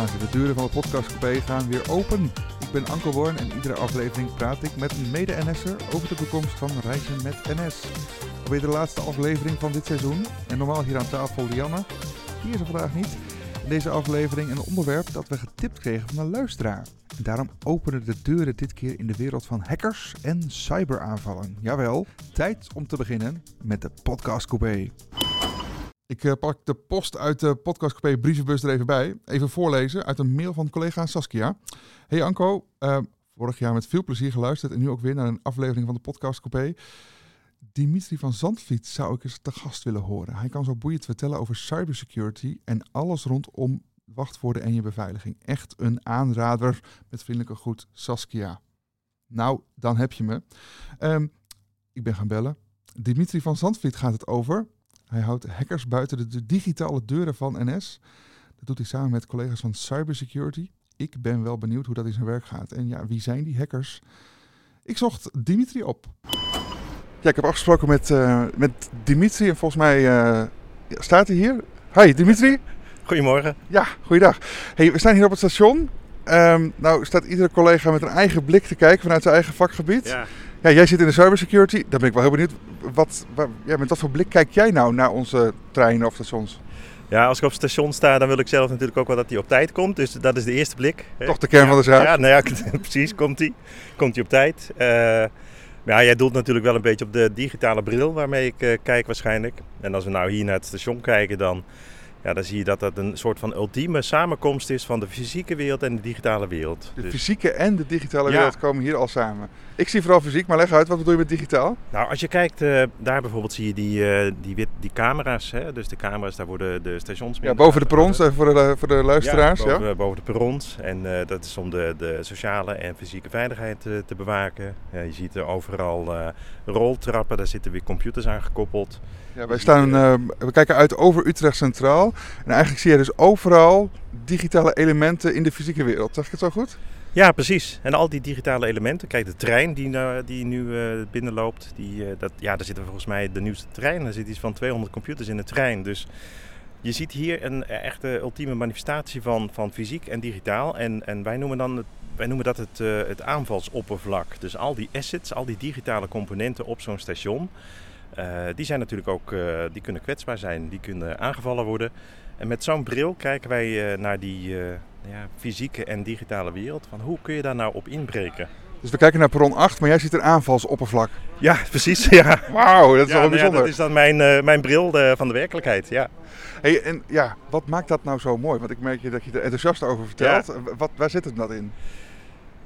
De deuren van de podcastcoupé gaan weer open. Ik ben Anko Born en iedere aflevering praat ik met een mede-NS'er over de toekomst van reizen met NS. Alweer de laatste aflevering van dit seizoen. En normaal hier aan tafel Lianne. Die is er vandaag niet. In deze aflevering een onderwerp dat we getipt kregen van een luisteraar. En daarom openen de deuren dit keer in de wereld van hackers en cyberaanvallen. Jawel, tijd om te beginnen met de Podcast Coupé. Ik uh, pak de post uit de Podcast Coupé brievenbus er even bij. Even voorlezen uit een mail van collega Saskia. Hey Anko, uh, vorig jaar met veel plezier geluisterd en nu ook weer naar een aflevering van de Podcast Coupé. Dimitri van Zandvliet zou ik eens te gast willen horen. Hij kan zo boeiend vertellen over cybersecurity en alles rondom wachtwoorden en je beveiliging. Echt een aanrader met vriendelijke groet Saskia. Nou, dan heb je me. Um, ik ben gaan bellen. Dimitri van Zandvliet gaat het over. Hij houdt hackers buiten de digitale deuren van NS. Dat doet hij samen met collega's van Cybersecurity. Ik ben wel benieuwd hoe dat in zijn werk gaat. En ja, wie zijn die hackers? Ik zocht Dimitri op. Ja, ik heb afgesproken met, uh, met Dimitri en volgens mij uh, staat hij hier. Hi Dimitri. Goedemorgen. Ja, goeiedag. Hey, we staan hier op het station. Um, nou staat iedere collega met een eigen blik te kijken vanuit zijn eigen vakgebied. Ja. Ja, jij zit in de cybersecurity. Daar ben ik wel heel benieuwd. Wat, ja, met wat voor blik kijk jij nou naar onze treinen of stations? Ja, als ik op het station sta, dan wil ik zelf natuurlijk ook wel dat hij op tijd komt. Dus dat is de eerste blik. Toch de kern ja, van de zaak? Ja, nou ja precies. Komt hij. Komt hij op tijd. Uh, ja, jij doelt natuurlijk wel een beetje op de digitale bril waarmee ik uh, kijk waarschijnlijk. En als we nou hier naar het station kijken, dan, ja, dan zie je dat dat een soort van ultieme samenkomst is van de fysieke wereld en de digitale wereld. De dus... fysieke en de digitale wereld komen hier al samen. Ik zie vooral fysiek, maar leg uit, wat bedoel je met digitaal? Nou, als je kijkt, uh, daar bijvoorbeeld zie je die, uh, die, die camera's. Hè? Dus de camera's, daar worden de stations... Ja, boven de perrons, even voor de, voor de luisteraars. Ja, boven, ja? boven de perrons. En uh, dat is om de, de sociale en fysieke veiligheid te, te bewaken. Je ziet er overal roltrappen, daar zitten weer computers aan gekoppeld. Ja, wij staan, we kijken uit over Utrecht Centraal. En eigenlijk zie je dus overal digitale elementen in de fysieke wereld. Zeg ik het zo goed? Ja, precies. En al die digitale elementen. Kijk, de trein die, die nu uh, binnenloopt, die, uh, dat, ja, daar zitten volgens mij de nieuwste trein. Er zitten iets van 200 computers in de trein. Dus je ziet hier een echte ultieme manifestatie van, van fysiek en digitaal. En, en wij noemen dan wij noemen dat het, het aanvalsoppervlak. Dus al die assets, al die digitale componenten op zo'n station, die zijn natuurlijk ook, die kunnen kwetsbaar zijn, die kunnen aangevallen worden. En met zo'n bril kijken wij naar die ja, fysieke en digitale wereld. Van hoe kun je daar nou op inbreken? Dus we kijken naar perron 8, maar jij ziet een aanvalsoppervlak. Ja, precies. Ja. Wauw, dat is ja, wel bijzonder. Ja, dat is dan mijn, uh, mijn bril de, van de werkelijkheid, ja. Hey, en ja, wat maakt dat nou zo mooi? Want ik merk je dat je er enthousiast over vertelt. Ja. Wat, waar zit het dat in?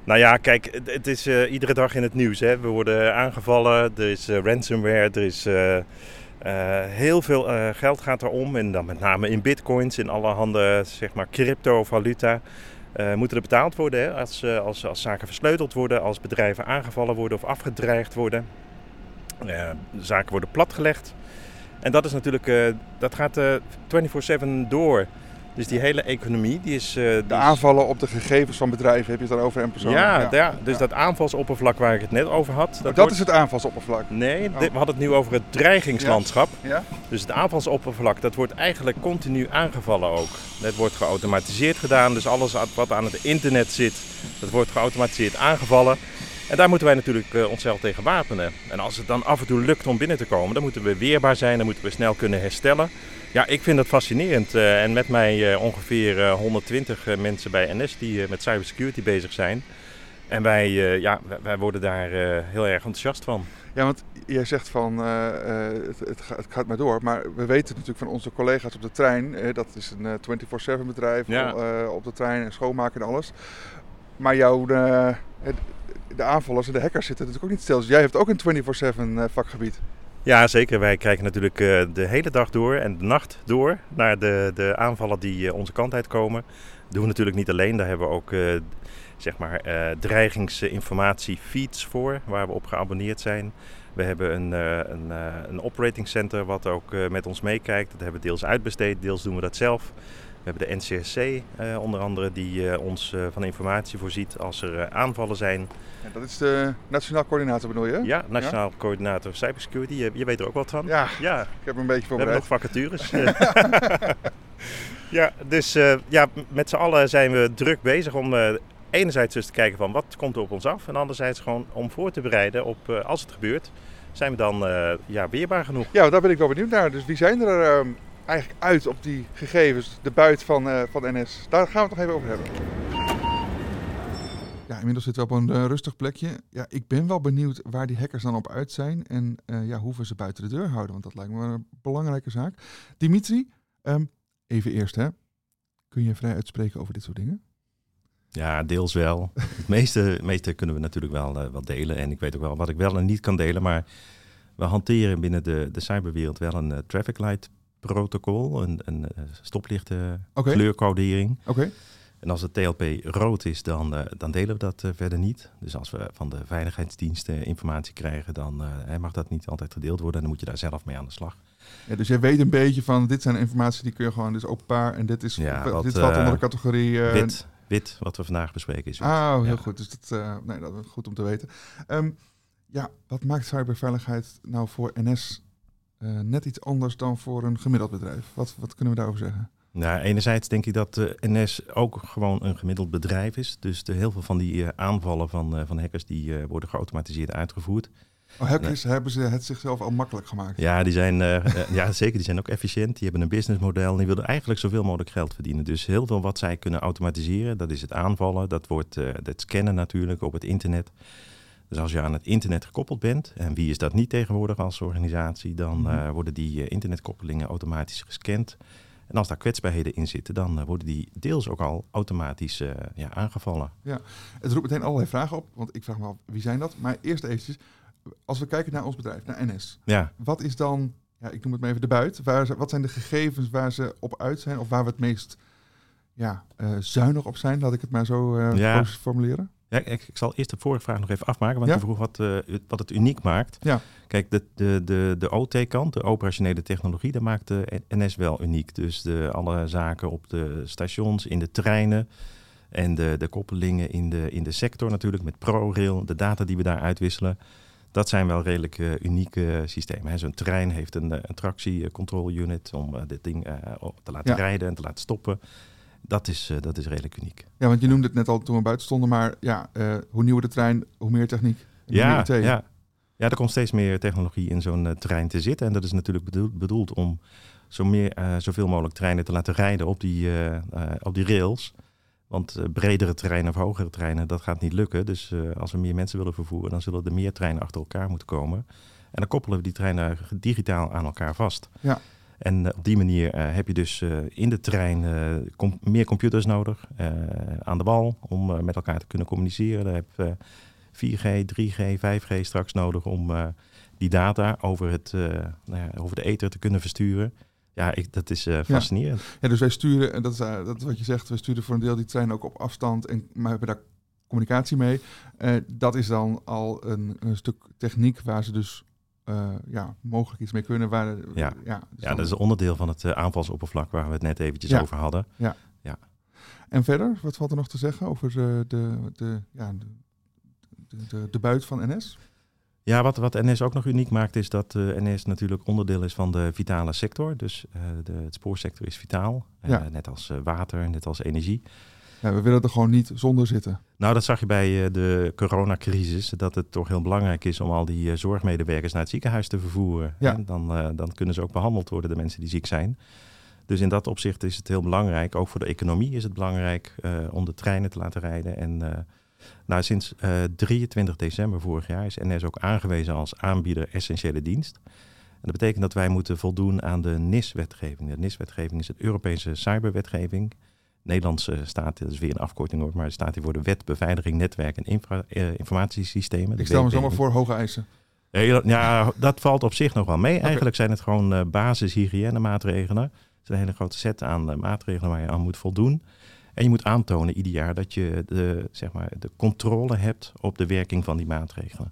Nou ja, kijk, het, is uh, iedere dag in het nieuws. Hè. We worden aangevallen, er is uh, ransomware, er is... Uh, heel veel geld gaat er om en dan met name in bitcoins, in allerhande zeg maar cryptovaluta. Moeten er betaald worden hè? Als, als, als zaken versleuteld worden, als bedrijven aangevallen worden of afgedreigd worden. zaken worden platgelegd. En dat is natuurlijk, dat gaat 24-7 door. Dus die hele economie, die is... Uh, de aanvallen op de gegevens van bedrijven, heb je het dan over en personen? Ja, ja, ja, dus ja. dat aanvalsoppervlak waar ik het net over had. Dat, dat wordt... is het aanvalsoppervlak? Nee, oh. dit, we hadden het nu over het dreigingslandschap. Ja. Dus het aanvalsoppervlak, dat wordt eigenlijk continu aangevallen ook. Het wordt geautomatiseerd gedaan, dus alles wat aan het internet zit, dat wordt geautomatiseerd aangevallen. En daar moeten wij natuurlijk uh, onszelf tegen wapenen. En als het dan af en toe lukt om binnen te komen, dan moeten we weerbaar zijn, dan moeten we snel kunnen herstellen. Ja, ik vind dat fascinerend. Uh, en met mij uh, ongeveer uh, 120 mensen bij NS die met cybersecurity bezig zijn. En wij, ja, wij worden daar heel erg enthousiast van. Ja, want jij zegt van het, het, gaat, het, gaat maar door. Maar we weten natuurlijk van onze collega's op de trein. dat is een 24-7 bedrijf ja. op de trein en schoonmaken en alles. Maar jouw de aanvallers en de hackers zitten natuurlijk ook niet stil. Dus jij hebt ook een 24-7 vakgebied. Ja, zeker. Wij kijken natuurlijk uh, de hele dag door en de nacht door naar de, de aanvallen die uh, onze kant uitkomen. Dat doen we natuurlijk niet alleen. Daar hebben we ook zeg maar, dreigingsinformatie feeds voor, waar we op geabonneerd zijn. We hebben een, een, een operating center wat ook met ons meekijkt. Dat hebben we deels uitbesteed, deels doen we dat zelf. We hebben de NCSC uh, onder andere die uh, ons uh, van informatie voorziet als er aanvallen zijn. Ja, dat is de Nationaal Coördinator bedoel je? Ja, Nationaal ja? Coördinator Cybersecurity. Je, je, weet er ook wat van. Ja, ja, ik heb een beetje voorbereid. We hebben nog vacatures. Ja, dus ja, met z'n allen zijn we druk bezig om enerzijds dus te kijken van wat komt er op ons af. En anderzijds gewoon om voor te bereiden op als het gebeurt, zijn we dan ja, weerbaar genoeg. Ja, daar ben ik wel benieuwd naar. Dus wie zijn er ehm, eigenlijk uit op die gegevens, de buit van, van NS? Daar gaan we het nog even over hebben. Ja, inmiddels zitten we op een rustig plekje. Ja, ik ben wel benieuwd waar die hackers dan op uit zijn en ja, hoe we ze buiten de deur houden. Want dat lijkt me een belangrijke zaak. Dimitri, um, Even eerst, hè. Kun je vrij uitspreken over dit soort dingen? Ja, deels wel. Het meeste, meeste kunnen we natuurlijk wel, uh, wel delen. En ik weet ook wel wat ik wel en niet kan delen. Maar we hanteren binnen de, de cyberwereld wel een uh, traffic light protocol. Een, een uh, stoplichten okay. kleurcodering. Oké. En als het TLP rood is, dan, dan delen we dat verder niet. Dus als we van de veiligheidsdiensten informatie krijgen, dan mag dat niet altijd gedeeld worden. En dan moet je daar zelf mee aan de slag. Ja, dus jij weet een beetje van, dit zijn informatie die kun je gewoon dus openbaar en dit is ja, wat, dit valt onder de eh, categorie... Wit, wit, wat we vandaag bespreken is Ah, heel goed. Dus dat, nee, dat is goed om te weten. Um, ja, wat maakt cyberveiligheid nou voor NS net iets anders dan voor een gemiddeld bedrijf? Wat, wat kunnen we daarover zeggen? Nou, enerzijds denk ik dat de NS ook gewoon een gemiddeld bedrijf is. Dus de, heel veel van die aanvallen van, van hackers die worden geautomatiseerd uitgevoerd. Oh, hackers hebben ze het zichzelf al makkelijk gemaakt? Ja, die zijn, uh, ja, zeker. Die zijn ook efficiënt. Die hebben een businessmodel. En die willen eigenlijk zoveel mogelijk geld verdienen. Dus heel veel wat zij kunnen automatiseren, dat is het aanvallen. Dat wordt uh, het scannen natuurlijk op het internet. Dus als je aan het internet gekoppeld bent, en wie is dat niet tegenwoordig als organisatie, dan uh, worden die internetkoppelingen automatisch gescand. En als daar kwetsbaarheden in zitten, dan worden die deels ook al automatisch ja, aangevallen. Ja, het roept meteen allerlei vragen op, want ik vraag me af, wie zijn dat? Maar eerst eventjes, als we kijken naar ons bedrijf, naar NS. Ja. Wat is dan, ja, ik noem het maar even de buit. Waar, wat zijn de gegevens waar ze op uit zijn? Of waar we het meest ja, uh, zuinig op zijn, laat ik het maar zo uh, ja. formuleren? Ja, ik, ik, zal eerst de vorige vraag nog even afmaken, want ja? je vroeg wat, uh, wat het uniek maakt. Ja. Kijk, de, de, de, de OT-kant, de operationele technologie, dat maakt de NS wel uniek. Dus de, alle zaken op de stations, in de treinen en de, de koppelingen in de, in de sector natuurlijk met ProRail, de data die we daar uitwisselen dat zijn wel redelijk uh, unieke systemen. Zo'n trein heeft een, eh, een tractiecontrole-unit om uh, dit ding te laten rijden en te laten stoppen. Dat is, dat is redelijk uniek. Ja, want je noemde het net al toen we buiten stonden, maar ja, hoe nieuwer de trein, hoe meer techniek. Ja, ja. ja, er komt steeds meer technologie in zo'n trein te zitten. En dat is natuurlijk bedoeld, bedoeld om zo meer, zoveel mogelijk treinen te laten rijden op die, op die rails. Want bredere treinen of hogere treinen, dat gaat niet lukken. Dus als we meer mensen willen vervoeren, dan zullen er meer treinen achter elkaar moeten komen. En dan koppelen we die treinen digitaal aan elkaar vast. Ja. En uh, op die manier heb je dus in de trein com meer computers nodig aan de wal om met elkaar te kunnen communiceren. Daar heb je 4G, 3G, 5G straks nodig om die data over, het, nou ja, over de ether te kunnen versturen. Ja, ik, dat is fascinerend. Ja. ja. dus wij sturen, en dat is, dat is wat je zegt, we sturen voor een deel die trein ook op afstand, en, maar hebben daar communicatie mee. Dat is dan al een, een, stuk techniek waar ze dus ja, mogelijk iets mee kunnen. Waar, ja, ja, ja dat is een onderdeel van het aanvalsoppervlak waar we het net eventjes over hadden. Ja. ja. En verder, wat valt er nog te zeggen over de, de, de, ja, de, de, de buit van NS? Ja, wat, wat NS ook nog uniek maakt is dat uh, NS natuurlijk onderdeel is van de vitale sector. Dus uh, de, het spoorsector is vitaal, ja. net als water, net als energie. Ja, we willen er gewoon niet zonder zitten. Nou, dat zag je bij de coronacrisis, dat het toch heel belangrijk is om al die zorgmedewerkers naar het ziekenhuis te vervoeren. Ja. Dan, dan kunnen ze ook behandeld worden, de mensen die ziek zijn. Dus in dat opzicht is het heel belangrijk, ook voor de economie is het belangrijk om de treinen te laten rijden en nou, sinds uh, eh, 23 december vorig jaar is NS ook aangewezen als aanbieder essentiële dienst. En dat betekent dat wij moeten voldoen aan de NIS-wetgeving. De NIS-wetgeving is het Europese cyberwetgeving. Nederlandse staat, dat is weer een afkorting hoor, maar staat hier voor de Wet Beveiliging Netwerk en infra, uh, Informatiesystemen. Ik stel me zomaar voor hoge eisen. Ja, dat valt op zich nog wel mee. Eigenlijk zijn het gewoon uh, basis hygiëne maatregelen. Het is een hele grote set aan maatregelen waar je aan moet voldoen. En je moet aantonen ieder jaar dat je de, zeg maar, de controle hebt op de werking van die maatregelen.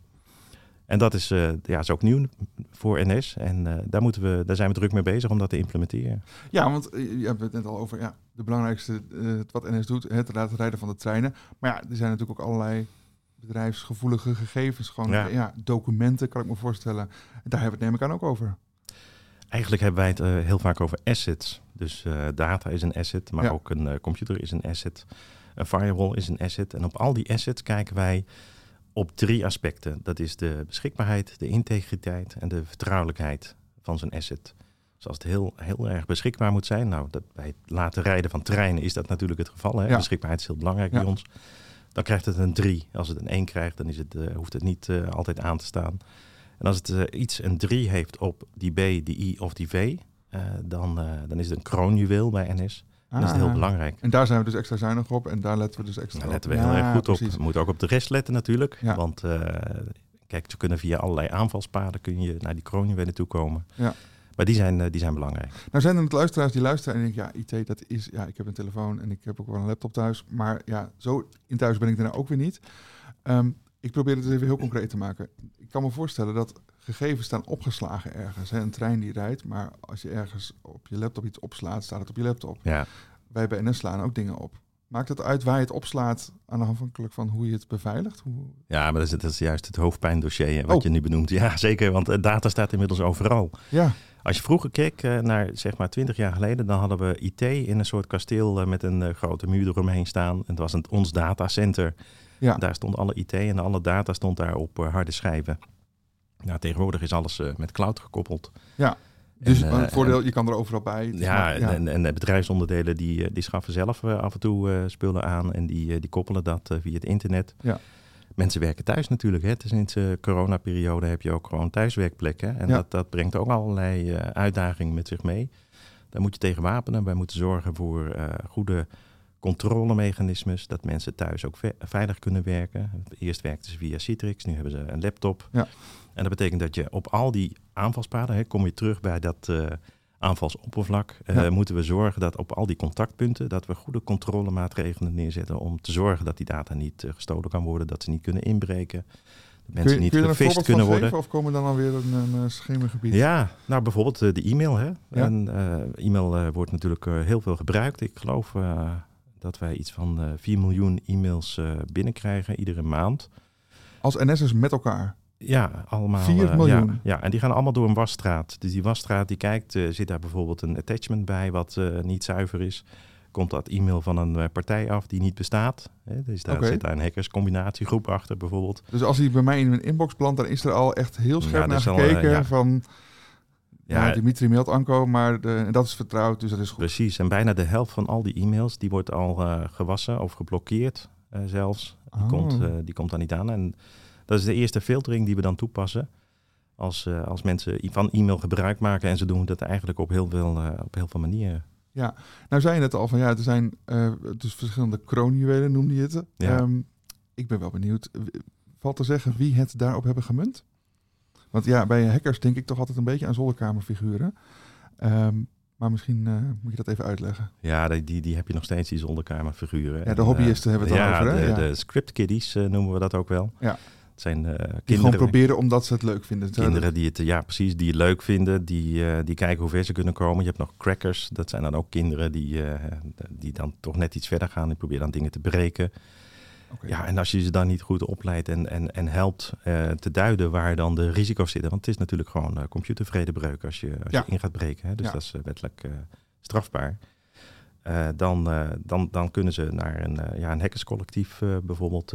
En dat is, uh, ja, is ook nieuw voor NS. En uh, daar, moeten we, daar zijn we druk mee bezig om dat te implementeren. Ja, want je hebt het net al over ja, de belangrijkste wat NS doet, het laten rijden van de treinen. Maar ja, er zijn natuurlijk ook allerlei bedrijfsgevoelige gegevens. Gewoon ja. ja documenten, kan ik me voorstellen. Daar hebben we het neem ik aan ook over. Eigenlijk hebben wij het eh, heel vaak over assets. Dus eh, data is een asset, maar Ja. ook een eh, computer is een asset. Een firewall is een asset. En op al die assets kijken wij op drie aspecten. Dat is de beschikbaarheid, de integriteit en de vertrouwelijkheid van zo'n asset. Dus als het heel, heel erg beschikbaar moet zijn, nou, dat, bij het laten rijden van treinen is dat natuurlijk het geval. Hè? Ja. Beschikbaarheid is heel belangrijk bij ons. Dan krijgt het een 3. Als het een 1 krijgt, dan is het, eh, hoeft het niet eh, altijd aan te staan. En als het eh, iets een 3 heeft op die B, die I of die V, dan, dan is het een kroonjuweel bij NS. Dan is heel Ah. belangrijk. En daar zijn we dus extra zuinig op en daar letten we dus extra Daar op. letten we Ja, heel erg goed op. We moeten ook op de rest letten natuurlijk. Ja. Want kijk, ze kunnen via allerlei aanvalspaden kun je naar die kroonjuwelen toe komen. Ja. Maar die zijn, eh, die zijn belangrijk. Nou zijn er luisteraars die luisteren en denken, ja, IT, dat is, ja, ik heb een telefoon en ik heb ook wel een laptop thuis, maar ja, zo in thuis ben ik er nou ook weer niet. Ehm, ik probeer het eens even heel concreet te maken. Ik kan me voorstellen dat gegevens staan opgeslagen ergens. Hè? Een trein die rijdt, maar als je ergens op je laptop iets opslaat, staat het op je laptop. Ja, Wij bij NS slaan ook dingen op. Maakt het uit waar je het opslaat, afhankelijk van hoe je het beveiligt? Hoe... ja maar dat is, dat is juist het hoofdpijndossier wat Oh. je nu benoemt. Ja, zeker, want eh, data staat inmiddels overal. Ja, Als je vroeger keek eh, naar, zeg maar, 20 jaar geleden, dan hadden we IT in een soort kasteel eh, met een grote muur eromheen staan. Het was een, ons datacenter. ja. Daar stond alle IT en alle data stond daar op harde schijven. Nou, tegenwoordig is alles met cloud gekoppeld. Dus En, eh, voordeel, je kan er overal bij. Ja, En, en de bedrijfsonderdelen die, eh, die schaffen zelf eh, af en toe spullen aan en die, die koppelen dat via het internet. Ja. Mensen werken thuis natuurlijk. Hè. Sinds de coronaperiode heb je ook gewoon thuiswerkplekken. En Ja. dat, dat brengt ook allerlei uitdagingen met zich mee. Daar moet je tegen wapenen. Wij moeten zorgen voor goede controlemechanismes. Dat mensen thuis ook ve- veilig kunnen werken. Eerst werkten ze via Citrix, nu hebben ze een laptop. Ja. En dat betekent dat je op al die aanvalspaden, hè, kom je terug bij dat eh, aanvalsoppervlak, eh, Ja. moeten we zorgen dat op al die contactpunten, dat we goede controlemaatregelen neerzetten om te zorgen dat die data niet eh, gestolen kan worden, dat ze niet kunnen inbreken, dat Kun mensen je, niet kun je een gefisht voorbeeld kunnen van worden. geven of komen dan alweer een, een, schemergebied? Ja, nou bijvoorbeeld de e-mail. Hè? Ja. En, e-mail wordt natuurlijk heel veel gebruikt. Ik geloof dat wij iets van eh 4 miljoen e-mails eh, binnenkrijgen iedere maand. Als NS'ers met elkaar. Ja, allemaal. 4 eh, miljoen? Ja, ja, en die gaan allemaal door een wasstraat. Dus die wasstraat die kijkt, eh, zit daar bijvoorbeeld een attachment bij wat eh, niet zuiver is. Komt dat e-mail van een eh, partij af die niet bestaat. Hè? Dus daar zit daar een hackerscombinatiegroep achter bijvoorbeeld. Dus als hij bij mij in mijn inbox plant, dan is er al echt heel scherp Ja, er naar al, gekeken eh, ja. van... Ja, Ja, Dimitri mailt Anko, maar de, dat is vertrouwd, dus dat is goed. Precies, en bijna de helft van al die e-mails die wordt al eh, gewassen of geblokkeerd eh, zelfs. Die, Oh. komt, eh, die komt dan niet aan. En dat is de eerste filtering die we dan toepassen. Als, als mensen van e-mail gebruik maken en ze doen dat eigenlijk op heel veel, op heel veel manieren. Nou zei je net al van ja, er zijn dus verschillende kroonjuwelen, noemde je het. Ja. Ehm, ik ben wel benieuwd. Valt te zeggen wie het daarop hebben gemunt? Want ja, bij hackers denk ik toch altijd een beetje aan zolderkamerfiguren. Ehm, maar misschien eh, moet je dat even uitleggen. Ja, die, die, heb je nog steeds, die zolderkamerfiguren. Ja, de hobbyisten eh, hebben we het ja, dan over, hè? De, Ja. de script kiddies eh, noemen we dat ook wel. Ja. Het zijn eh, Die gewoon kinderen, proberen omdat ze het leuk vinden. kinderen die het, ja, precies, die het leuk vinden, die, die kijken hoe ver ze kunnen komen. Je hebt nog crackers, dat zijn dan ook kinderen die, die dan toch net iets verder gaan. Die proberen dan dingen te breken. Ja, en als je ze dan niet goed opleidt en, en, en helpt eh, te duiden waar dan de risico's zitten. Want het is natuurlijk gewoon eh, computervredebreuk als je, als Ja. je in gaat breken. Hè? Dus Ja. dat is eh, wettelijk strafbaar. Dan, dan, dan kunnen ze naar een, ja, een hackerscollectief bijvoorbeeld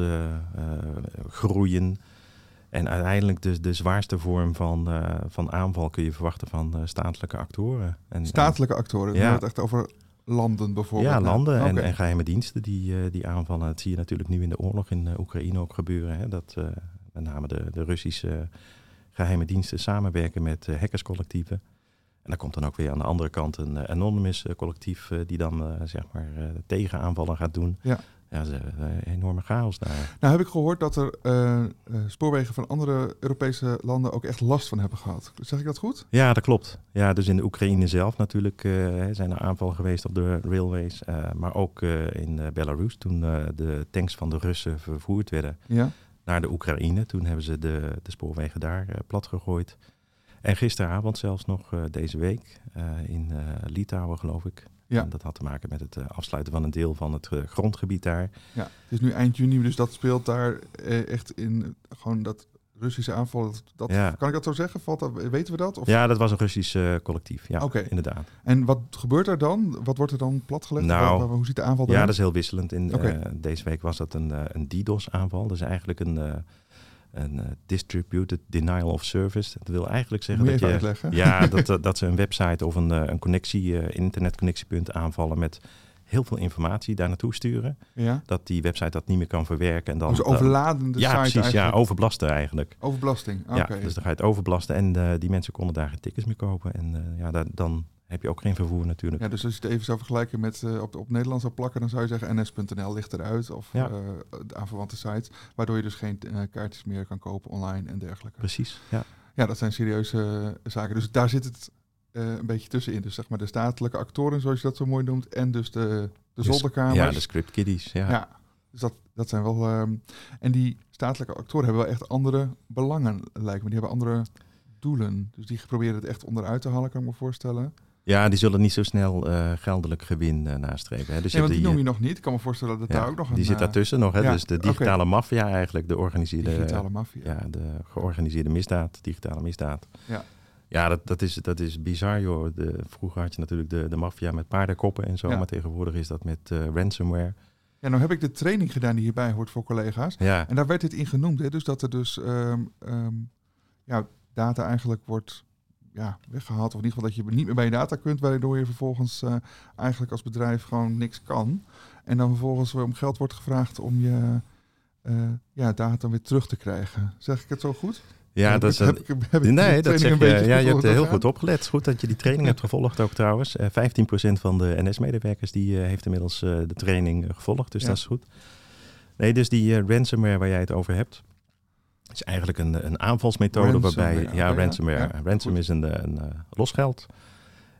groeien. En uiteindelijk de, de zwaarste vorm van, van aanval kun je verwachten van statelijke actoren. En, Statelijke actoren. Dan Ja. hebben we het echt over landen bijvoorbeeld. ja, landen en, en geheime diensten die, eh, die aanvallen. Dat zie je natuurlijk nu in de oorlog in eh, Oekraïne ook gebeuren. Hè? Dat eh, met name de, de Russische geheime diensten samenwerken met hackerscollectieven. En dan komt dan ook weer aan de andere kant een eh, anonymous collectief die dan zeg maar tegenaanvallen gaat doen. Ja. Ja, dat is eh, een enorme chaos daar. Nou heb ik gehoord dat er eh, eh, spoorwegen van andere Europese landen ook echt last van hebben gehad. Zeg ik dat goed? Ja, dat klopt. Ja, dus in de Oekraïne zelf natuurlijk zijn er aanvallen geweest op de railways. maar ook in Belarus toen de tanks van de Russen vervoerd werden Ja. naar de Oekraïne. Toen hebben ze de, de spoorwegen daar plat gegooid. En gisteravond zelfs nog deze week in Litouwen, geloof ik. Ja. En dat had te maken met het eh, afsluiten van een deel van het eh, grondgebied daar. ja. Het is nu eind juni, dus dat speelt daar eh, echt in. Gewoon dat Russische aanval, dat, dat- Ja. kan ik dat zo zeggen? Valt dat, weten we dat? Of? Ja, dat was een Russisch collectief. Ja, Oké. inderdaad. En wat gebeurt er dan? Wat wordt er dan platgelegd? Nou, hoe ziet de aanval Ja, eruit? dat is heel wisselend. In, deze week was dat een, eh, een DDoS-aanval. Dat is eigenlijk een, een eh, Distributed Denial of Service. Dat wil eigenlijk zeggen Moet dat je... uitleggen? Ja, dat, dat, dat ze een website of een, eh, een connectie, eh, internetconnectiepunt aanvallen met heel veel informatie daar naartoe sturen. Ja? Dat die website dat niet meer kan verwerken. En dan, Dus dan- overladen de ja, site precies. Ja, eigenlijk. overbelasten eigenlijk. Overbelasting. Ja, dus dan ga je het overbelasten en eh, die mensen konden daar geen tickets meer kopen. En eh, ja, da- dan heb je ook geen vervoer natuurlijk. Ja, dus als je het even zou vergelijken met eh, op, op Nederland zou plakken, dan zou je zeggen ns.nl ligt eruit of Ja. eh, de aanverwante sites, waardoor je dus geen eh, kaartjes meer kan kopen online en dergelijke. Precies, ja. Ja, dat zijn serieuze zaken. Dus daar zit het een beetje tussenin. Dus zeg maar de statelijke actoren, zoals je dat zo mooi noemt, en dus de, de zolderkamers. Ja, de script kiddies. Ja. Ja, dus dat, dat zijn wel. ehm, en die statelijke actoren hebben wel echt andere belangen, lijkt me. Die hebben andere doelen. Dus die proberen het echt onderuit te halen, kan ik me voorstellen. Ja, die zullen niet zo snel eh, geldelijk gewin eh, nastreven. Hè. Dus nee, want die noem je nog niet. Ik kan me voorstellen dat ja, daar ook nog een... die zit eh, daartussen nog. Hè. ja, Dus de digitale maffia eigenlijk, de organiseerde, digitale maffia. ja, de georganiseerde misdaad, digitale misdaad. Ja. Ja, dat, dat, is, dat is bizar joh. De, vroeger had je natuurlijk de, de maffia met paardenkoppen en zo. Ja. Maar tegenwoordig is dat met ransomware. Ja, nou heb ik de training gedaan die hierbij hoort voor collega's. Ja, En daar werd dit in genoemd. Hè? Dus dat er dus ehm, ehm, ja, data eigenlijk wordt ja, weggehaald. Of in ieder geval dat je niet meer bij je data kunt. Waardoor je vervolgens eh, eigenlijk als bedrijf gewoon niks kan. En dan vervolgens weer om geld wordt gevraagd om je eh, ja, data weer terug te krijgen. Zeg ik het zo goed? ja Heb dat is heb ik- heb ik de Nee, dat zeg je. Ja, je hebt heel goed opgelet. Het is goed dat je die training hebt gevolgd ook trouwens. Eh 15% van de NS-medewerkers die heeft inmiddels de training gevolgd, dus Ja. dat is goed. Nee, dus die ransomware waar jij het over hebt, is eigenlijk een, een aanvalsmethode waarbij... Ja, ransomware. Ja, Ransom goed. is een, een eh, losgeld.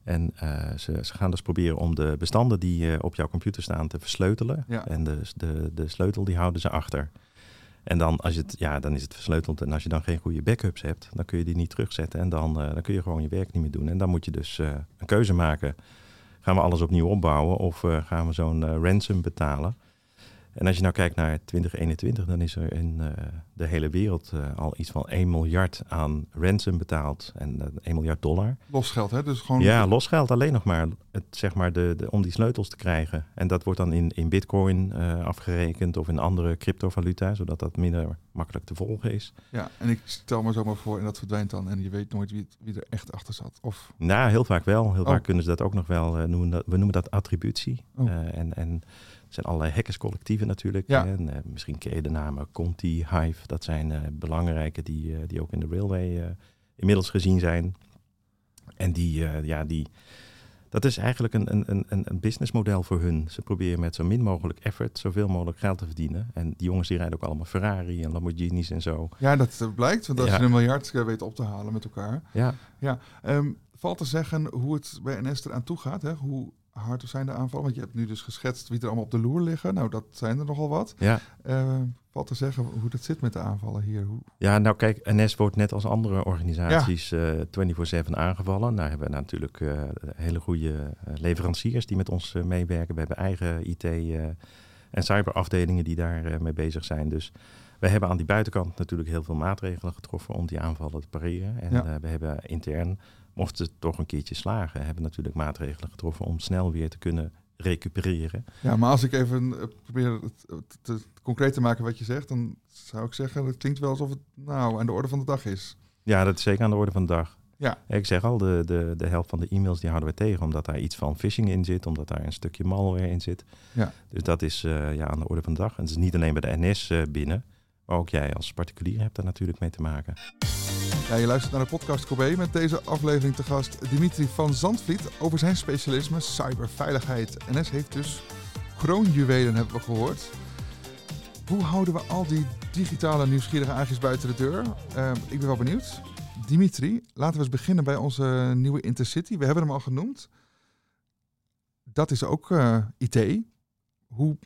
En eh, ze, ze gaan dus proberen om de bestanden die eh, op jouw computer staan te versleutelen. Ja. En de, de, de sleutel die houden ze achter. En dan, als je het, ja, dan is het versleuteld. En als je dan geen goede backups hebt, dan kun je die niet terugzetten. En dan, dan kun je gewoon je werk niet meer doen. En dan moet je dus een keuze maken. Gaan we alles opnieuw opbouwen of gaan we zo'n ransom betalen? En als je nou kijkt naar 2021, dan is er in eh, de hele wereld eh, al iets van 1 miljard aan ransom betaald. En eh, 1 miljard dollar. Losgeld, hè? Dus gewoon... Ja, losgeld alleen nog maar, het, zeg maar de, de, om die sleutels te krijgen. En dat wordt dan in, in bitcoin eh, afgerekend of in andere cryptovaluta, zodat dat minder makkelijk te volgen is. Ja, en ik stel me zomaar voor en dat verdwijnt dan. En je weet nooit wie, wie er echt achter zat. Of, Nou, heel vaak wel. Heel Oh. vaak kunnen ze dat ook nog wel eh, noemen. Dat, we noemen dat attributie. Oh. Eh, en, en zijn allerlei hackerscollectieven natuurlijk. Ja. En, eh, misschien ken je de namen Conti, Hive. Dat zijn eh, belangrijke die, eh, die ook in de railway inmiddels gezien zijn. En die, ja, die, dat is eigenlijk een, een, een, een- businessmodel voor hun. Ze proberen met zo min mogelijk effort zoveel mogelijk geld te verdienen. En die jongens die rijden ook allemaal Ferrari en Lamborghinis en zo. ja, dat blijkt. Want als Ja. je een miljard weet op te halen met elkaar. Ja, Ehm, valt te zeggen hoe het bij NS eraan toe gaat? Hè? Hoe hard zijn de aanvallen? Want je hebt nu dus geschetst wie er allemaal op de loer liggen. Nou, dat zijn er nogal wat. ja. Ehm, valt te zeggen hoe dat zit met de aanvallen hier. Hoe... Ja, nou kijk, NS wordt net als andere organisaties eh 24-7 aangevallen. Nou hebben we natuurlijk eh, hele goede eh, leveranciers die met ons eh, meewerken. We hebben eigen IT- eh, en cyberafdelingen die daar eh, mee bezig zijn. Dus we hebben aan die buitenkant natuurlijk heel veel maatregelen getroffen om die aanvallen te pareren. En Ja. eh, we hebben intern, mocht het toch een keertje slagen, hebben natuurlijk maatregelen getroffen om snel weer te kunnen recupereren. Ja, maar als ik even eh, probeer het eh, te, concreet te maken wat je zegt, dan zou ik zeggen, het klinkt wel alsof het nou aan de orde van de dag is. Ja, dat is zeker aan de orde van de dag. Ja. Ik zeg al, de, de, de helft van de e-mails die houden we tegen, omdat daar iets van phishing in zit, omdat daar een stukje malware in zit. Ja. Dus dat is ja, aan de orde van de dag. En het is niet alleen bij de NS binnen, maar ook jij als particulier hebt daar natuurlijk mee te maken. Ja, je luistert naar de podcast Kobe met deze aflevering te gast Dimitri van Zandvliet over zijn specialisme cyberveiligheid. NS heeft dus kroonjuwelen, hebben we gehoord. Hoe houden we al die digitale nieuwsgierige aagjes buiten de deur? Ehm, ik ben wel benieuwd. Dimitri, laten we eens beginnen bij onze nieuwe Intercity. We hebben hem al genoemd. Dat is ook eh, IT. Hoe,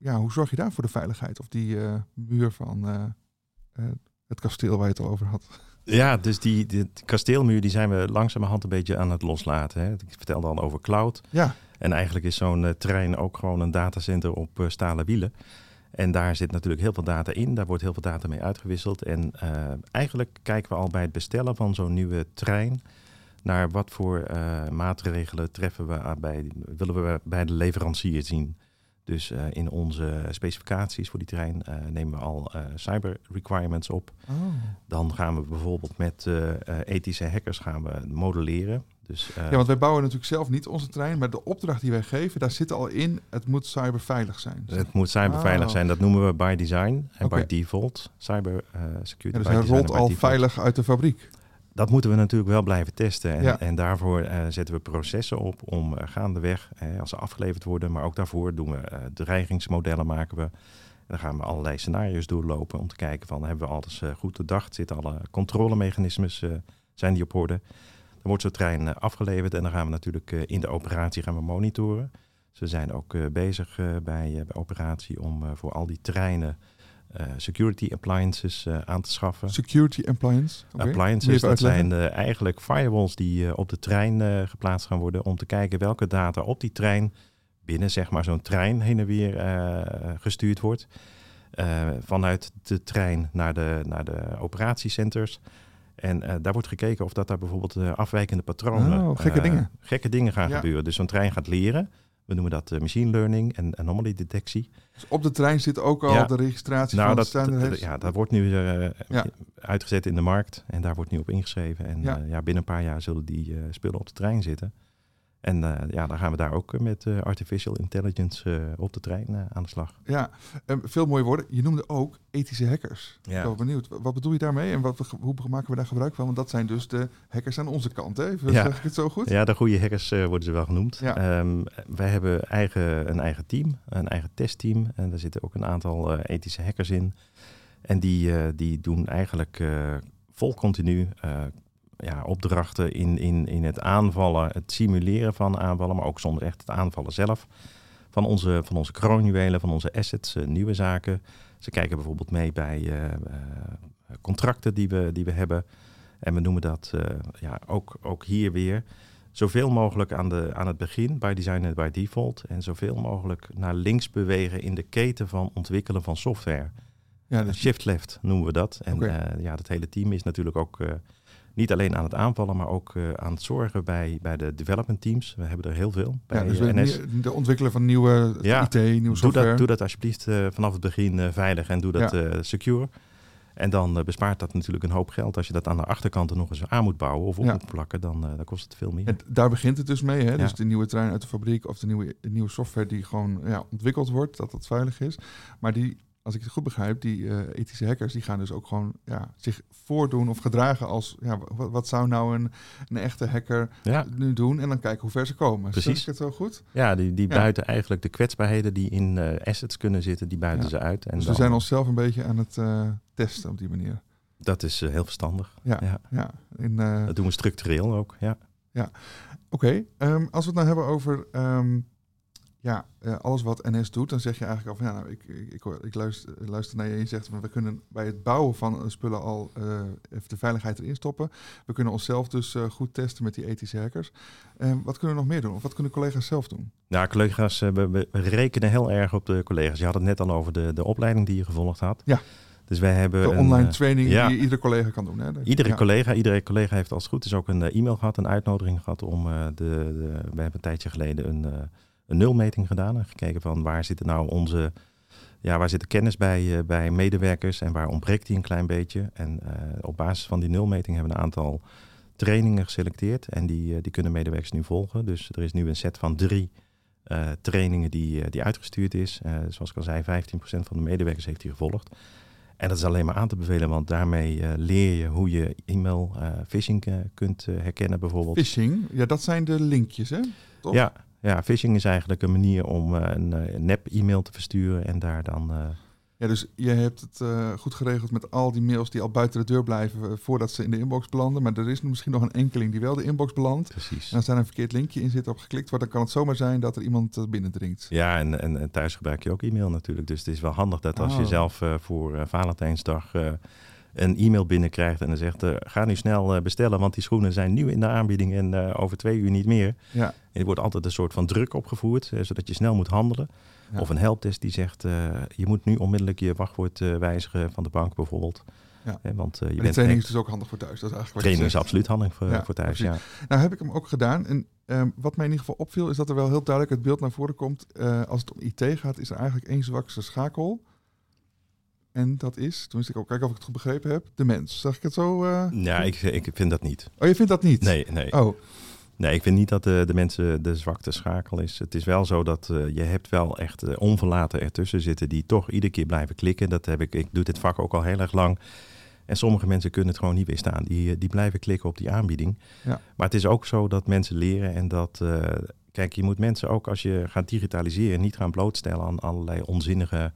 ja, hoe zorg je daar voor de veiligheid? Of die eh, muur van eh, eh, het kasteel waar je het al over had? Ja, dus die, die kasteelmuur die zijn we langzamerhand een beetje aan het loslaten. Hè. Ik vertelde al over cloud. Ja, En eigenlijk is zo'n trein ook gewoon een datacenter op stalen wielen. En daar zit natuurlijk heel veel data in. Daar wordt heel veel data mee uitgewisseld. En uh, eigenlijk kijken we al bij het bestellen van zo'n nieuwe trein naar wat voor maatregelen treffen we bij, willen we bij de leverancier zien. Dus uh, in onze specificaties voor die trein nemen we al cyber requirements op. Oh. Dan gaan we bijvoorbeeld met ethische hackers gaan we modelleren. Dus, ja, want wij bouwen natuurlijk zelf niet onze trein, maar de opdracht die wij geven, daar zit al in, het moet cyberveilig zijn. Het moet cyberveilig Oh. zijn, dat noemen we by design en by default. Cyber security Ja, dus by hij rolt al veilig uit de fabriek. Dat moeten we natuurlijk wel blijven testen. En, Ja. en daarvoor uh, zetten we processen op om uh, gaandeweg, eh, als ze afgeleverd worden, maar ook daarvoor doen we uh, dreigingsmodellen maken we. En dan gaan we allerlei scenario's doorlopen om te kijken van hebben we alles goed doordacht, zitten alle controlemechanismes, zijn die op orde. Dan wordt zo'n trein afgeleverd en dan gaan we natuurlijk in de operatie gaan we monitoren. Dus we zijn ook bezig bij, bij operatie om voor al die treinen uh, security appliances uh, aan te schaffen. Security appliance. Okay. Appliances, dat zijn uh, eigenlijk firewalls die op de trein geplaatst gaan worden om te kijken welke data op die trein binnen zeg maar zo'n trein heen en weer gestuurd wordt. Vanuit de trein naar de, naar de operatiecenters. En uh, daar wordt gekeken of dat daar bijvoorbeeld uh, afwijkende patronen... Oh, gekke dingen. Gekke dingen gaan Ja. gebeuren. Dus zo'n trein gaat leren. We noemen dat uh, machine learning en anomaly detectie. Dus op de trein zit ook al Ja. de registratie Nou, van dat, het standaard. ja, dat wordt nu eh, Ja. uitgezet in de markt en daar wordt nu op ingeschreven. En Ja. ja. ja, binnen een paar jaar zullen die eh, spullen op de trein zitten. En eh, ja, dan gaan we daar ook met eh, artificial intelligence eh, op de trein eh, aan de slag. Ja, veel mooie woorden. Je noemde ook ethische hackers. Ik ben Ja. benieuwd. Wat bedoel je daarmee en wat, hoe maken we daar gebruik van? Want dat zijn dus de hackers aan onze kant. Hè? Ja. Zeg ik het zo goed? Ja, de goede hackers eh, worden ze wel genoemd. Ja. Ehm, wij hebben eigen, een eigen team, een eigen testteam. En daar zitten ook een aantal eh, ethische hackers in. En die, eh, die doen eigenlijk eh, vol continu eh, ja, opdrachten in, in, in het aanvallen, het simuleren van aanvallen, maar ook zonder echt het aanvallen zelf. Van onze, van onze kroonjuwelen, van onze assets, eh, nieuwe zaken. Ze kijken bijvoorbeeld mee bij eh, eh, contracten die we, die we hebben. En we noemen dat ja, ook, ook hier weer zoveel mogelijk aan, de, aan het begin, by design en by default. En zoveel mogelijk naar links bewegen in de keten van ontwikkelen van software. Ja, Shift left noemen we dat. En eh, ja, dat hele team is natuurlijk ook niet alleen aan het aanvallen, maar ook eh, aan het zorgen bij, bij de development teams. We hebben er heel veel bij ja, dus eh, NS. de ontwikkelen van nieuwe Ja. IT, nieuwe Doe software. dat, doe dat alsjeblieft eh, vanaf het begin eh, veilig en doe dat Ja. eh, secure. En dan eh, bespaart dat natuurlijk een hoop geld. Als je dat aan de achterkant er nog eens aan moet bouwen of op moet plakken, dan, eh, dan kost het veel meer. En daar begint het dus mee. Hè? Dus de nieuwe trein uit de fabriek of de nieuwe, de nieuwe software die gewoon ja, ontwikkeld wordt, dat dat veilig is. Maar die, als ik het goed begrijp, die eh, ethische hackers, die gaan dus ook gewoon ja, zich voordoen of gedragen als, ja, wat, wat zou nou een, een echte hacker Ja, nu doen? En dan kijken hoe ver ze komen. Zeg Precies. ik het zo goed? ja die, die Ja. buiten eigenlijk de kwetsbaarheden die in eh, assets kunnen zitten, die buiten Ja. ze uit. En dus we zijn onszelf een beetje aan het eh, testen op die manier. Dat is heel verstandig. Ja, Ja. ja. Eh, Dat doen we structureel ook. Ja. Oké, ehm, als we het nou hebben over ehm, ja, eh, alles wat NS doet, dan zeg je eigenlijk al van ja, nou, ik, ik, ik, hoor- ik luister, luister naar je en je zegt van we kunnen bij het bouwen van eh, spullen al eh, even de veiligheid erin stoppen. We kunnen onszelf dus eh, goed testen met die ethische hackers. Wat kunnen we nog meer doen? Of wat kunnen collega's zelf doen? Nou, collega's, eh, we, we rekenen heel erg op de collega's. Je had het net al over de, de opleiding die je gevolgd had. Ja. Dus wij hebben De een, online eh, training ja. die iedere collega kan doen. Hè? Iedere ja. collega, iedere collega heeft als het goed is ook een eh, e-mail gehad, een uitnodiging gehad om eh, de, de. We hebben een tijdje geleden een, eh, een nulmeting gedaan en gekeken van waar zitten nou onze. Ja, waar zit de kennis bij, eh, bij medewerkers en waar ontbreekt die een klein beetje? En eh, op basis van die nulmeting hebben we een aantal trainingen geselecteerd en die, eh, die kunnen medewerkers nu volgen. Dus er is nu een set van drie trainingen die, die uitgestuurd is. Zoals ik al zei, 15% van de medewerkers heeft die gevolgd. En dat is alleen maar aan te bevelen, want daarmee leer je hoe je e-mail phishing kunt herkennen bijvoorbeeld. Phishing, ja, dat zijn de linkjes, hè? Toch? Ja, ja, phishing is eigenlijk een manier om eh, een, eh, nep-e-mail te versturen en daar dan... eh, Ja, dus je hebt het goed geregeld met al die mails die al buiten de deur blijven voordat ze in de inbox belanden. Maar er is misschien nog een enkeling die wel de inbox belandt. precies. En als daar een verkeerd linkje in zit op geklikt wordt, dan kan het zomaar zijn dat er iemand binnendringt. Ja, en, en, en thuis gebruik je ook e-mail natuurlijk. Dus het is wel handig dat als je Oh. zelf voor Valentijnsdag een e-mail binnenkrijgt en dan zegt, eh, ga nu snel eh, bestellen, want die schoenen zijn nieuw in de aanbieding en eh, over twee uur niet meer. Ja, er wordt altijd een soort van druk opgevoerd, zodat je snel moet handelen. Of een helpdesk die zegt, je moet nu onmiddellijk je wachtwoord wijzigen van de bank bijvoorbeeld. Ja. want je bent training is dus ook handig voor thuis. Dat is eigenlijk training is absoluut handig voor, voor thuis, ja. Nou heb ik hem ook gedaan. En ehm, wat mij in ieder geval opviel, is dat er wel heel duidelijk het beeld naar voren komt. als het om IT gaat, is er eigenlijk één zwakste schakel. En dat is, tenminste, ik kijken of ik het goed begrepen heb, de mens. Zeg ik het zo? Uh, ja, ik, ik vind dat niet. Oh, je vindt dat niet? Nee, nee. Oh. Nee, ik vind niet dat de, de mensen de zwakte schakel is. Het is wel zo dat uh, je hebt wel echt uh, onverlaten ertussen zitten die toch iedere keer blijven klikken. Dat heb ik, ik doe dit vak ook al heel erg lang. En sommige mensen kunnen het gewoon niet weerstaan. Die, die blijven klikken op die aanbieding. Ja. Maar het is ook zo dat mensen leren en dat... kijk, je moet mensen ook als je gaat digitaliseren niet gaan blootstellen aan allerlei onzinnige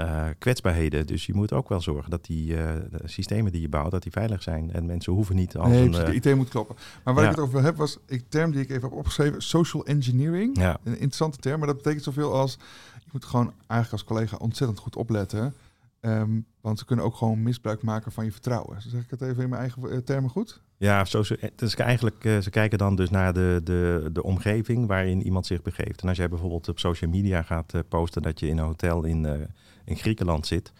uh, kwetsbaarheden. Dus je moet ook wel zorgen dat die uh, systemen die je bouwt, dat die veilig zijn. En mensen hoeven niet als nee, een... de IT moet kloppen. Maar waar ik het over heb, was een term die ik even heb opgeschreven. Social engineering. Ja. Een interessante term, maar dat betekent zoveel als... Je moet gewoon eigenlijk als collega ontzettend goed opletten. Um, want ze kunnen ook gewoon misbruik maken van je vertrouwen. zeg ik het even in mijn eigen termen goed? Ja, zo, dus eigenlijk, uh, ze kijken dan dus naar de, de, de omgeving waarin iemand zich begeeft. En als jij bijvoorbeeld op social media gaat uh, posten dat je in een hotel in in Griekenland zit,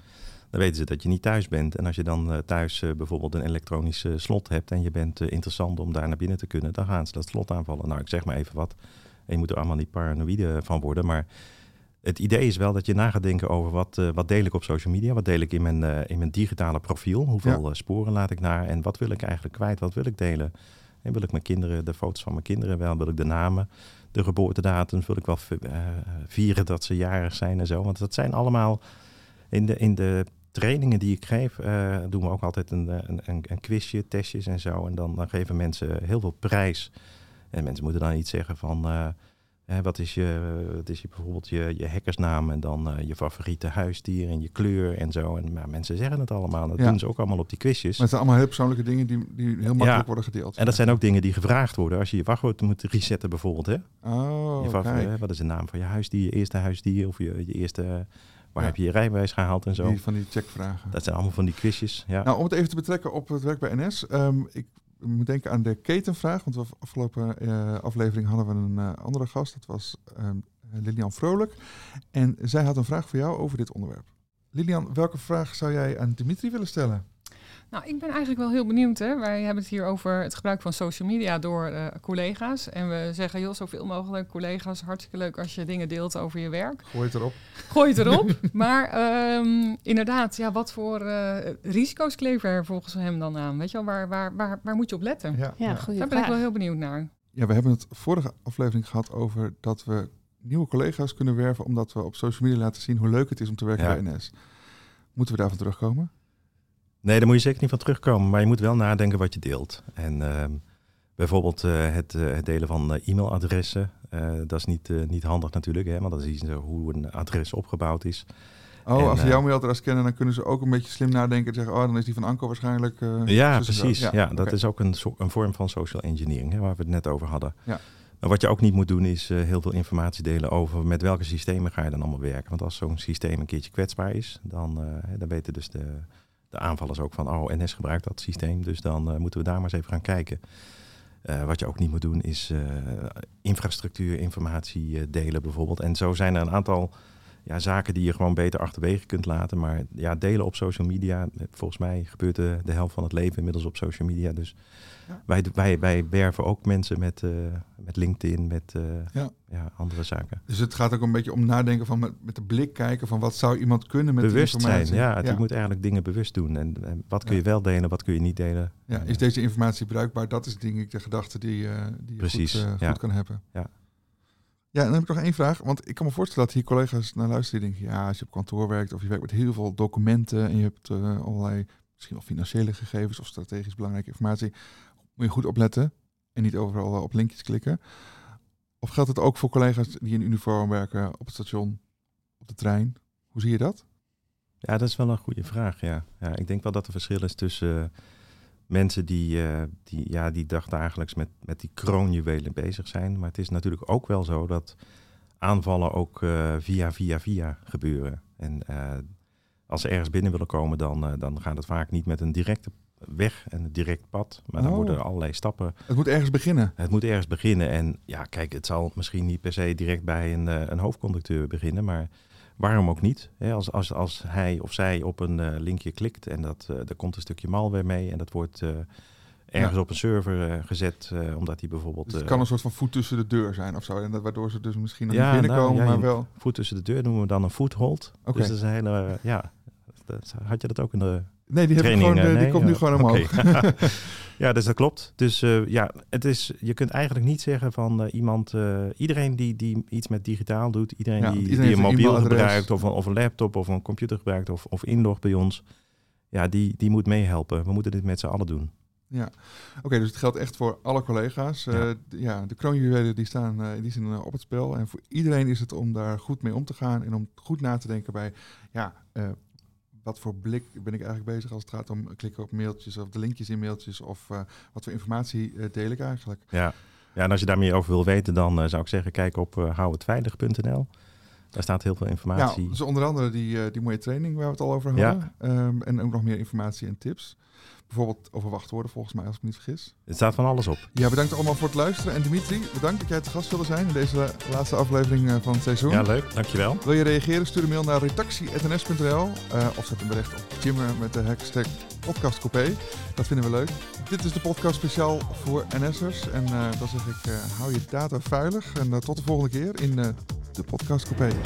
dan weten ze dat je niet thuis bent. En als je dan uh, thuis uh, bijvoorbeeld een elektronisch uh, slot hebt en je bent interessant om daar naar binnen te kunnen, dan gaan ze dat slot aanvallen. Nou, ik zeg maar even wat. En je moet er allemaal niet paranoïde van worden. Maar het idee is wel dat je na gaat denken over wat, wat deel ik op social media, wat deel ik in mijn, in mijn digitale profiel, hoeveel sporen laat ik naar en wat wil ik eigenlijk kwijt, wat wil ik delen. En wil ik mijn kinderen, de foto's van mijn kinderen wel, wil ik de namen, de geboortedatums, wil ik wel vieren dat ze jarig zijn en zo. Want dat zijn allemaal in de, in de trainingen die ik geef, uh, doen we ook altijd een, een, een, een, quizje, testjes en zo. En dan, dan geven mensen heel veel prijs. En mensen moeten dan iets zeggen van, wat, is je, wat is je bijvoorbeeld je, je hackersnaam en dan uh, je favoriete huisdier en je kleur en zo. En maar mensen zeggen het allemaal. Dat ja. doen ze ook allemaal op die quizjes. Maar het zijn allemaal heel persoonlijke dingen die, die heel makkelijk ja. worden gedeeld. En dat zijn ook dingen die gevraagd worden als je je wachtwoord moet resetten bijvoorbeeld. Hè? Oh, je favoriete, Wat is de naam van je huisdier, je eerste huisdier of je, je eerste Waar heb je je rijbewijs gehaald en zo? Die, van die checkvragen. Dat zijn allemaal van die quizjes. Ja. Nou, om het even te betrekken op het werk bij NS. Um, ik moet denken aan de ketenvraag. Want de afgelopen uh, aflevering hadden we een uh, andere gast. Dat was um, Lilian Vrolijk. En zij had een vraag voor jou over dit onderwerp. Lilian, welke vraag zou jij aan Dimitri willen stellen? Nou, ik ben eigenlijk wel heel benieuwd. Hè. Wij hebben het hier over het gebruik van social media door uh, collega's. En we zeggen, joh, zoveel mogelijk collega's. Hartstikke leuk als je dingen deelt over je werk. Gooi het erop. Gooi het erop. maar um, inderdaad, ja, wat voor uh, risico's kleven er volgens hem dan aan? Weet je wel, waar, waar, waar, waar moet je op letten? Ja, ja, ja. Daar ben ik wel heel benieuwd naar. Ja, we hebben het vorige aflevering gehad over dat we nieuwe collega's kunnen werven... omdat we op social media laten zien hoe leuk het is om te werken ja. bij NS. Moeten we daarvan terugkomen? Nee, daar moet je zeker niet van terugkomen. Maar je moet wel nadenken wat je deelt. En uh, bijvoorbeeld uh, het, uh, het, delen van e-mailadressen. dat is niet, niet handig natuurlijk, hè, want dan zien ze hoe een adres opgebouwd is. Oh, en, als ze jouw mailadres kennen, dan kunnen ze ook een beetje slim nadenken en zeggen, oh, dan is die van Anko waarschijnlijk... ja, precies. Ja, ja dat is ook een, so een vorm van social engineering, hè, waar we het net over hadden. Ja. Maar wat je ook niet moet doen, is heel veel informatie delen over met welke systemen ga je dan allemaal werken. Want als zo'n systeem een keertje kwetsbaar is, dan, dan weten dus de de aanvallers ook van, oh, NS gebruikt dat systeem, dus dan uh, moeten we daar maar eens even gaan kijken. Uh, wat je ook niet moet doen is uh, infrastructuur, informatie delen bijvoorbeeld. En zo zijn er een aantal ja, zaken die je gewoon beter achterwege kunt laten. Maar ja, delen op social media, volgens mij gebeurt de, de helft van het leven inmiddels op social media. Dus ja. wij, wij, wij werven ook mensen met, uh, met LinkedIn, met uh, ja. ja. andere zaken. Dus het gaat ook een beetje om nadenken van met, met de blik kijken van wat zou iemand kunnen met bewust zijn. Ja, ja. je moet eigenlijk dingen bewust doen. En, en wat kun je wel delen, wat kun je niet delen. Ja, is deze informatie bruikbaar? Dat is denk ik de gedachte die, uh, die je Precies, goed, goed kan hebben. Ja. Ja, dan heb ik nog één vraag. Want ik kan me voorstellen dat hier collega's naar luisteren die denken... ja, als je op kantoor werkt of je werkt met heel veel documenten... en je hebt uh, allerlei misschien wel financiële gegevens... of strategisch belangrijke informatie... moet je goed opletten en niet overal op linkjes klikken. Of geldt het ook voor collega's die in uniform werken... op het station, op de trein? Hoe zie je dat? Ja, dat is wel een goede vraag, ja. ja ik denk wel dat er verschil is tussen... Uh, mensen die, uh, die, ja, die dagdagelijks met, met die kroonjuwelen bezig zijn. Maar het is natuurlijk ook wel zo dat aanvallen ook uh, via, via, via gebeuren. En uh, als ze ergens binnen willen komen, dan, dan gaat het vaak niet met een directe weg, een direct pad. Maar dan Oh. worden er allerlei stappen. Het moet ergens beginnen. Het moet ergens beginnen. En ja, kijk, het zal misschien niet per se direct bij een, eh, een hoofdconducteur beginnen. Maar waarom ook niet? Hè, als, als, als hij of zij op een eh, linkje klikt en dat, eh er komt een stukje malware mee en dat wordt eh, ergens Ja. op een server eh, gezet, eh, omdat hij bijvoorbeeld... Dus het eh, kan een soort van voet tussen de deur zijn of zo. En dat, waardoor ze dus misschien nog Ja, niet binnenkomen, nou, ja, maar wel... voet tussen de deur noemen we dan een foothold. Oké. Dus dat is een hele, eh, ja, dat, had je dat ook in de Nee, die, heb ik training? gewoon, eh, die komt nu gewoon omhoog. ja, dus dat klopt. Dus eh, ja, het is, je kunt eigenlijk niet zeggen van eh, iemand, iedereen die, die iets met digitaal doet, iedereen Ja, die, iedereen die een mobiel gebruikt of een, of een laptop of een computer gebruikt of, of inlog bij ons, ja, die, die moet meehelpen. We moeten dit met z'n allen doen. Ja, oké, dus het geldt echt voor alle collega's. Ja. ja, de kroonjuwelen die staan in die zin op het spel. En voor iedereen is het om daar goed mee om te gaan en om goed na te denken bij, ja, wat voor blik ben ik eigenlijk bezig als het gaat om klikken op mailtjes of de linkjes in mailtjes of eh, wat voor informatie eh, deel ik eigenlijk. Ja. ja, en als je daar meer over wil weten, dan eh, zou ik zeggen, kijk op uh, houhetveilig.nl. Daar staat heel veel Ja, informatie. dus onder andere die, die mooie training waar we het al over Ja. hadden. Ehm, en ook nog meer informatie en tips. Bijvoorbeeld over wachtwoorden volgens mij, als ik me niet vergis. Het staat van alles op. Ja, bedankt allemaal voor het luisteren. En Dimitri, bedankt dat jij te gast wilde zijn in deze laatste aflevering eh, van het seizoen. Ja, leuk. Dankjewel. Wil je reageren? Stuur een mail naar redactie.ns.nl eh, of zet een bericht op Jimmer met de hashtag podcastcoupé. Dat vinden we leuk. Dit is de podcast speciaal voor NS'ers. En eh, dan zeg ik, hou je data veilig. En tot de volgende keer in de podcast coupé.